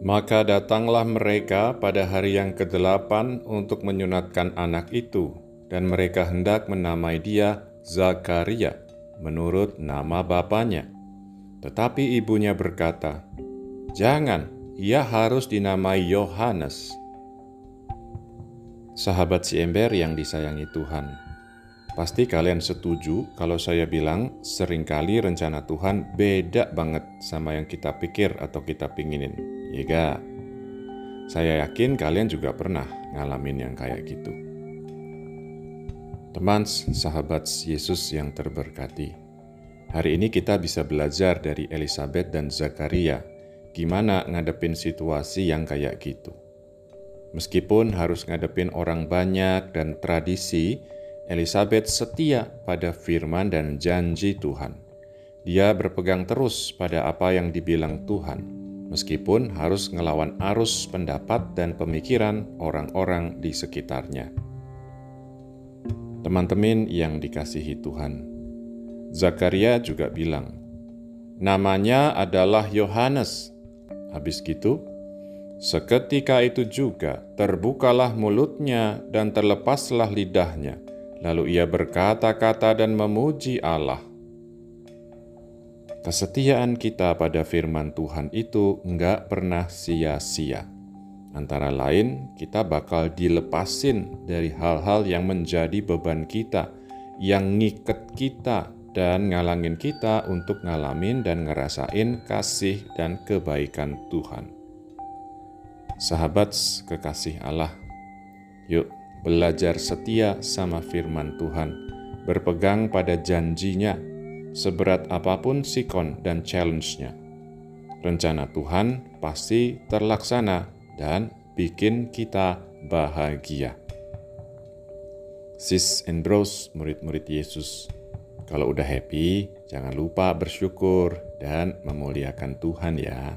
Maka datanglah mereka pada hari yang kedelapan untuk menyunatkan anak itu, dan mereka hendak menamai dia Zakaria, menurut nama bapaknya. Tetapi ibunya berkata, "Jangan, ia harus dinamai Yohanes." Sahabat si ember yang disayangi Tuhan, pasti kalian setuju kalau saya bilang sering kali rencana Tuhan beda banget sama yang kita pikir atau kita pinginin, gak? Saya yakin kalian juga pernah ngalamin yang kayak gitu. Teman sahabat Yesus yang terberkati, hari ini kita bisa belajar dari Elizabeth dan Zakaria gimana ngadepin situasi yang kayak gitu. Meskipun harus ngadepin orang banyak dan tradisi, Elizabeth setia pada firman dan janji Tuhan. Dia berpegang terus pada apa yang dibilang Tuhan, meskipun harus ngelawan arus pendapat dan pemikiran orang-orang di sekitarnya. Teman-teman yang dikasihi Tuhan, Zakaria juga bilang, "Namanya adalah Yohanes." Habis gitu, Seketika itu juga terbukalah mulutnya dan terlepaslah lidahnya. Lalu ia berkata-kata dan memuji Allah. Kesetiaan kita pada firman Tuhan itu enggak pernah sia-sia. Antara lain, kita bakal dilepasin dari hal-hal yang menjadi beban kita, yang ngiket kita, dan ngalangin kita untuk ngalamin dan ngerasain kasih dan kebaikan Tuhan. Sahabat kekasih Allah, yuk belajar setia sama firman Tuhan, berpegang pada janjinya, seberat apa pun sikon dan challenge-nya. Rencana Tuhan pasti terlaksana dan bikin kita bahagia. Sis and bros, murid-murid Yesus, kalau udah happy, jangan lupa bersyukur dan memuliakan Tuhan ya.